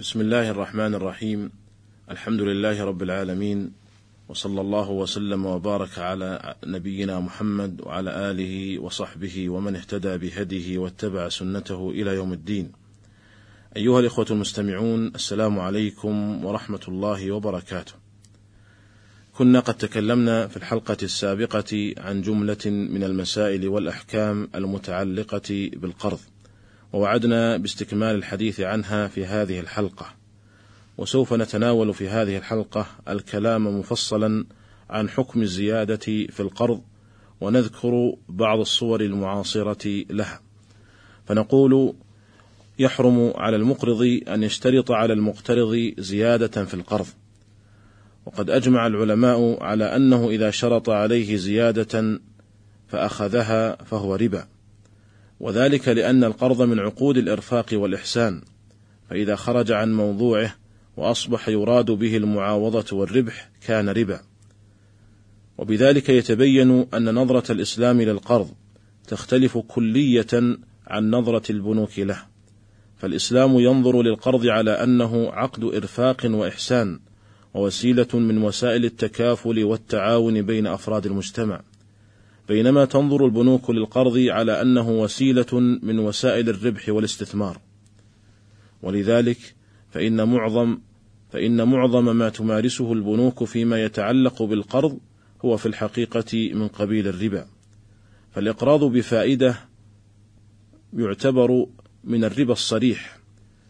بسم الله الرحمن الرحيم الحمد لله رب العالمين وصلى الله وسلم وبارك على نبينا محمد وعلى اله وصحبه ومن اهتدى بهديه واتبع سنته إلى يوم الدين. ايها الاخوه المستمعون السلام عليكم ورحمه الله وبركاته. كنا قد تكلمنا في الحلقة السابقه عن جمله من المسائل والاحكام المتعلقه بالقرض. ووعدنا باستكمال الحديث عنها في هذه الحلقة. وسوف نتناول في هذه الحلقة الكلام مفصلا عن حكم الزيادة في القرض ونذكر بعض الصور المعاصرة لها. فنقول يحرم على المقرض أن يشترط على المقترض زيادة في القرض. وقد أجمع العلماء على أنه إذا شرط عليه زيادة فأخذها فهو ربا. وذلك لأن القرض من عقود الإرفاق والإحسان، فإذا خرج عن موضوعه وأصبح يراد به المعاوضة والربح كان ربا. وبذلك يتبين أن نظرة الإسلام للقرض تختلف كلية عن نظرة البنوك له، فالإسلام ينظر للقرض على أنه عقد إرفاق وإحسان، ووسيلة من وسائل التكافل والتعاون بين أفراد المجتمع. بينما تنظر البنوك للقرض على أنه وسيلة من وسائل الربح والاستثمار. ولذلك فإن معظم فإن معظم ما تمارسه البنوك فيما يتعلق بالقرض هو في الحقيقة من قبيل الربا. فالإقراض بفائدة يعتبر من الربا الصريح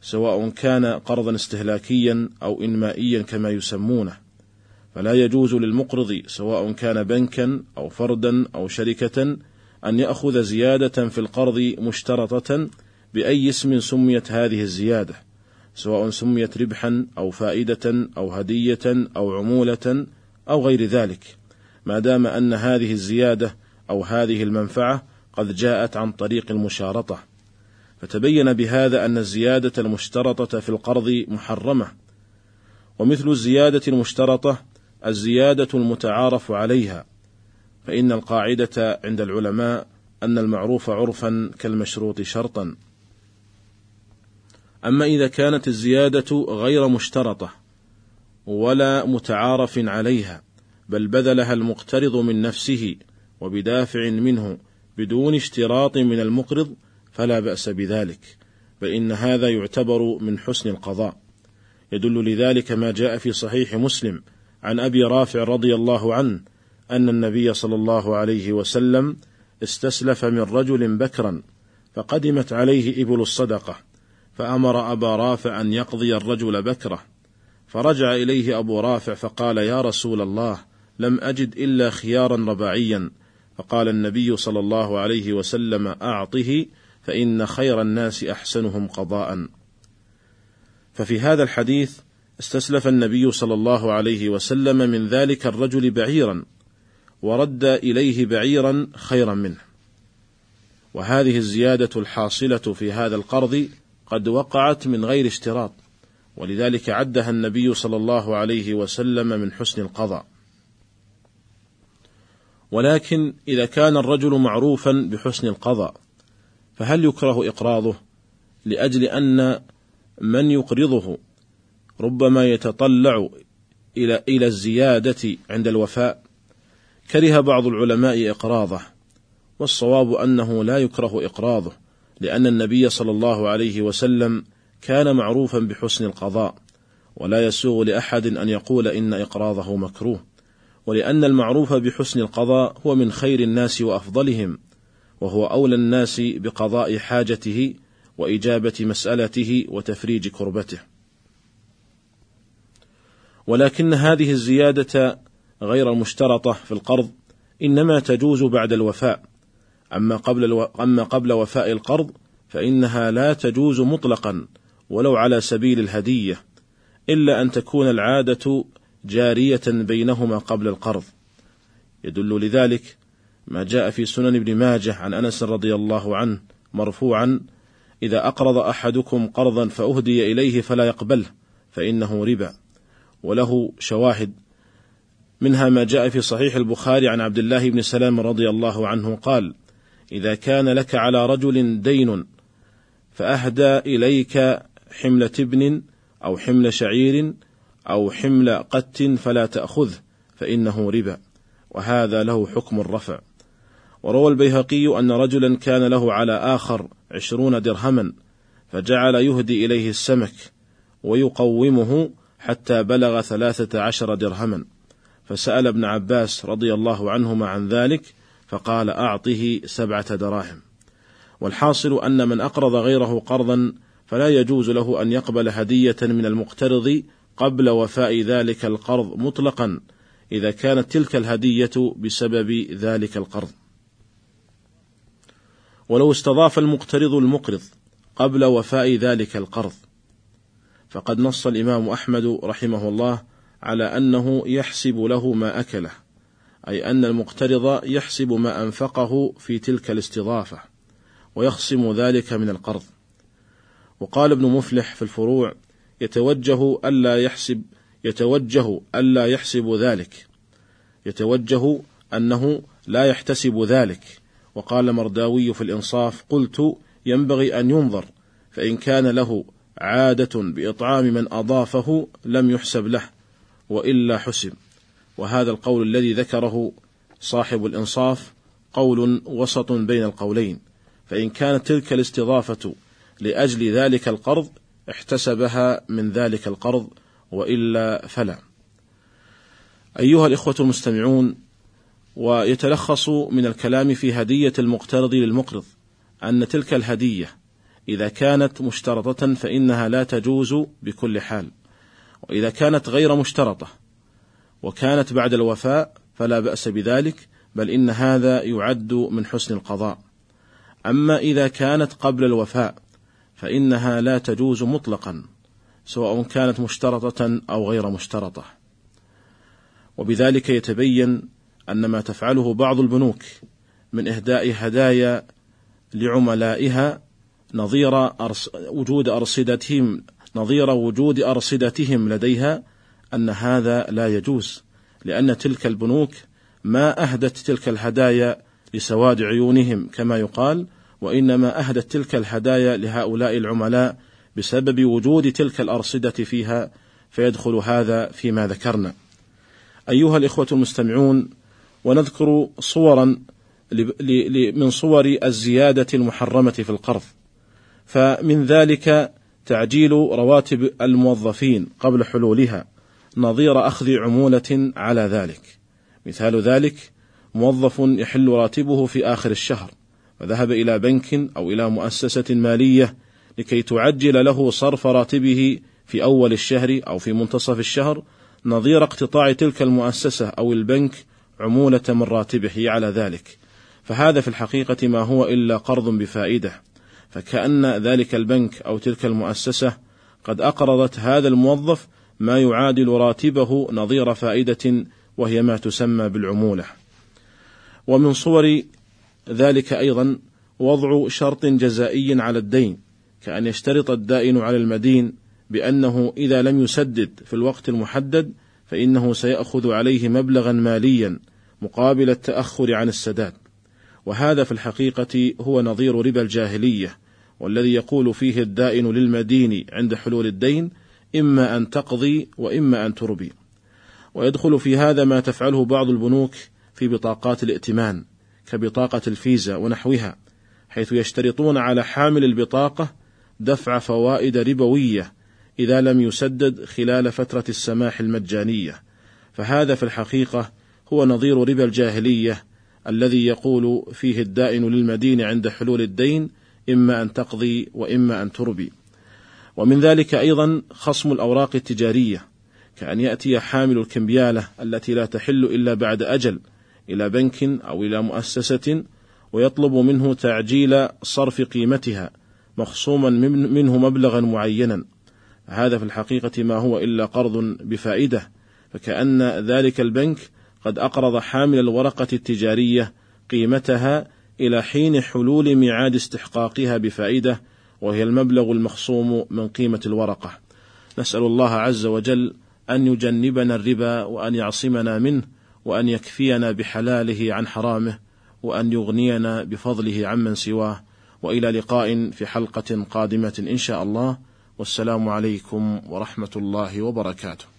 سواء كان قرضا استهلاكيا أو انمائيا كما يسمونه. فلا يجوز للمقرض سواء كان بنكا أو فردا أو شركة أن يأخذ زيادة في القرض مشترطة بأي اسم سميت هذه الزيادة، سواء سميت ربحا أو فائدة أو هدية أو عمولة أو غير ذلك، ما دام أن هذه الزيادة أو هذه المنفعة قد جاءت عن طريق المشارطة. فتبين بهذا أن الزيادة المشترطة في القرض محرمة، ومثل الزيادة المشترطة الزيادة المتعارف عليها، فإن القاعدة عند العلماء أن المعروف عرفا كالمشروط شرطا. أما إذا كانت الزيادة غير مشترطة ولا متعارف عليها، بل بذلها المقترض من نفسه وبدافع منه بدون اشتراط من المقرض فلا بأس بذلك، فإن هذا يعتبر من حسن القضاء. يدل لذلك ما جاء في صحيح مسلم عن أبي رافع رضي الله عنه أن النبي صلى الله عليه وسلم استسلف من رجل بكرا فقدمت عليه إبل الصدقة فأمر أبا رافع أن يقضي الرجل بكره فرجع إليه أبو رافع فقال يا رسول الله لم أجد إلا خيارا رباعيا. فقال النبي صلى الله عليه وسلم أعطه فإن خير الناس أحسنهم قضاء. ففي هذا الحديث استسلف النبي صلى الله عليه وسلم من ذلك الرجل بعيرا ورد إليه بعيرا خيرا منه. وهذه الزيادة الحاصلة في هذا القرض قد وقعت من غير اشتراط ولذلك عدها النبي صلى الله عليه وسلم من حسن القضاء. ولكن إذا كان الرجل معروفا بحسن القضاء فهل يكره إقراضه لأجل أن من يقرضه ربما يتطلع إلى إلى الزيادة عند الوفاء. كره بعض العلماء إقراضه والصواب أنه لا يكره إقراضه لأن النبي صلى الله عليه وسلم كان معروفا بحسن القضاء ولا يسوغ لأحد أن يقول إن إقراضه مكروه ولأن المعروف بحسن القضاء هو من خير الناس وأفضلهم وهو أولى الناس بقضاء حاجته وإجابة مسألته وتفريج كربته. ولكن هذه الزيادة غير المشترطة في القرض إنما تجوز بعد الوفاء، أما قبل ألو... أما قبل وفاء القرض فإنها لا تجوز مطلقا ولو على سبيل الهدية، إلا أن تكون العادة جارية بينهما قبل القرض. يدل لذلك ما جاء في سنن ابن ماجه عن أنس رضي الله عنه مرفوعا: إذا أقرض أحدكم قرضا فأهدي إليه فلا يقبله فإنه ربا. وله شواهد منها ما جاء في صحيح البخاري عن عبد الله بن سلام رضي الله عنه قال: إذا كان لك على رجل دين فأهدى إليك حملة ابن أو حمل شعير أو حمل قت فلا تأخذه فإنه ربا. وهذا له حكم الرفع. وروى البيهقي أن رجلا كان له على آخر عشرون درهما فجعل يهدي إليه السمك ويقومه حتى بلغ ثلاثة عشر درهما. فسأل ابن عباس رضي الله عنهما عن ذلك فقال أعطه سبعة دراهم. والحاصل أن من أقرض غيره قرضا فلا يجوز له أن يقبل هدية من المقترض قبل وفاء ذلك القرض مطلقا إذا كانت تلك الهدية بسبب ذلك القرض. ولو استضاف المقترض المقرض قبل وفاء ذلك القرض. فقد نص الإمام أحمد رحمه الله على أنه يحسب له ما أكله أي أن المقترض يحسب ما أنفقه في تلك الاستضافة ويخصم ذلك من القرض. وقال ابن مفلح في الفروع يتوجه ألا يحسب يتوجه ألا يحسب ذلك يتوجه أنه لا يحتسب ذلك. وقال مرداوي في الإنصاف قلت ينبغي أن ينظر فإن كان له عادة بإطعام من أضافه لم يحسب له وإلا حسب. وهذا القول الذي ذكره صاحب الإنصاف قول وسط بين القولين. فإن كانت تلك الاستضافة لأجل ذلك القرض احتسبها من ذلك القرض وإلا فلا. أيها الإخوة المستمعون ويتلخص من الكلام في هدية المقترض للمقرض أن تلك الهدية إذا كانت مشترطة فإنها لا تجوز بكل حال. وإذا كانت غير مشترطة وكانت بعد الوفاء فلا بأس بذلك بل إن هذا يعد من حسن القضاء. أما إذا كانت قبل الوفاء فإنها لا تجوز مطلقا سواء كانت مشترطة أو غير مشترطة. وبذلك يتبين أن ما تفعله بعض البنوك من إهداء هدايا لعملائها نظير أرص وجود أرصدتهم نظير وجود أرصدتهم لديها أن هذا لا يجوز لأن تلك البنوك ما أهدت تلك الهدايا لسواد عيونهم كما يقال وإنما أهدت تلك الهدايا لهؤلاء العملاء بسبب وجود تلك الأرصدة فيها فيدخل هذا فيما ذكرنا. أيها الإخوة المستمعون ونذكر صورا من صور الزيادة المحرمة في القرض. فمن ذلك تعجيل رواتب الموظفين قبل حلولها نظير أخذ عمولة على ذلك. مثال ذلك موظف يحل راتبه في آخر الشهر فذهب إلى بنك أو إلى مؤسسة مالية لكي تعجل له صرف راتبه في أول الشهر أو في منتصف الشهر نظير اقتطاع تلك المؤسسة أو البنك عمولة من راتبه على ذلك فهذا في الحقيقة ما هو إلا قرض بفائدة فكأن ذلك البنك أو تلك المؤسسة قد أقرضت هذا الموظف ما يعادل راتبه نظير فائدة وهي ما تسمى بالعمولة. ومن صور ذلك أيضا وضع شرط جزائي على الدين كأن يشترط الدائن على المدين بأنه إذا لم يسدد في الوقت المحدد فإنه سيأخذ عليه مبلغا ماليا مقابل التأخر عن السداد. وهذا في الحقيقة هو نظير ربا الجاهلية والذي يقول فيه الدائن للمدين عند حلول الدين إما أن تقضي وإما أن تربي. ويدخل في هذا ما تفعله بعض البنوك في بطاقات الائتمان كبطاقة الفيزا ونحوها حيث يشترطون على حامل البطاقة دفع فوائد ربوية إذا لم يسدد خلال فترة السماح المجانية. فهذا في الحقيقة هو نظير ربا الجاهلية الذي يقول فيه الدائن للمدين عند حلول الدين إما أن تقضي وإما أن تربي. ومن ذلك أيضا خصم الأوراق التجارية كأن يأتي حامل الكمبيالة التي لا تحل إلا بعد أجل إلى بنك أو إلى مؤسسة ويطلب منه تعجيل صرف قيمتها مخصوما منه مبلغا معينا. هذا في الحقيقة ما هو إلا قرض بفائدة فكأن ذلك البنك قد أقرض حامل الورقة التجارية قيمتها إلى حين حلول ميعاد استحقاقها بفائدة وهي المبلغ المخصوم من قيمة الورقة. نسأل الله عز وجل أن يجنبنا الربا وأن يعصمنا منه وأن يكفينا بحلاله عن حرامه وأن يغنينا بفضله عمن سواه. وإلى لقاء في حلقة قادمة إن شاء الله. والسلام عليكم ورحمة الله وبركاته.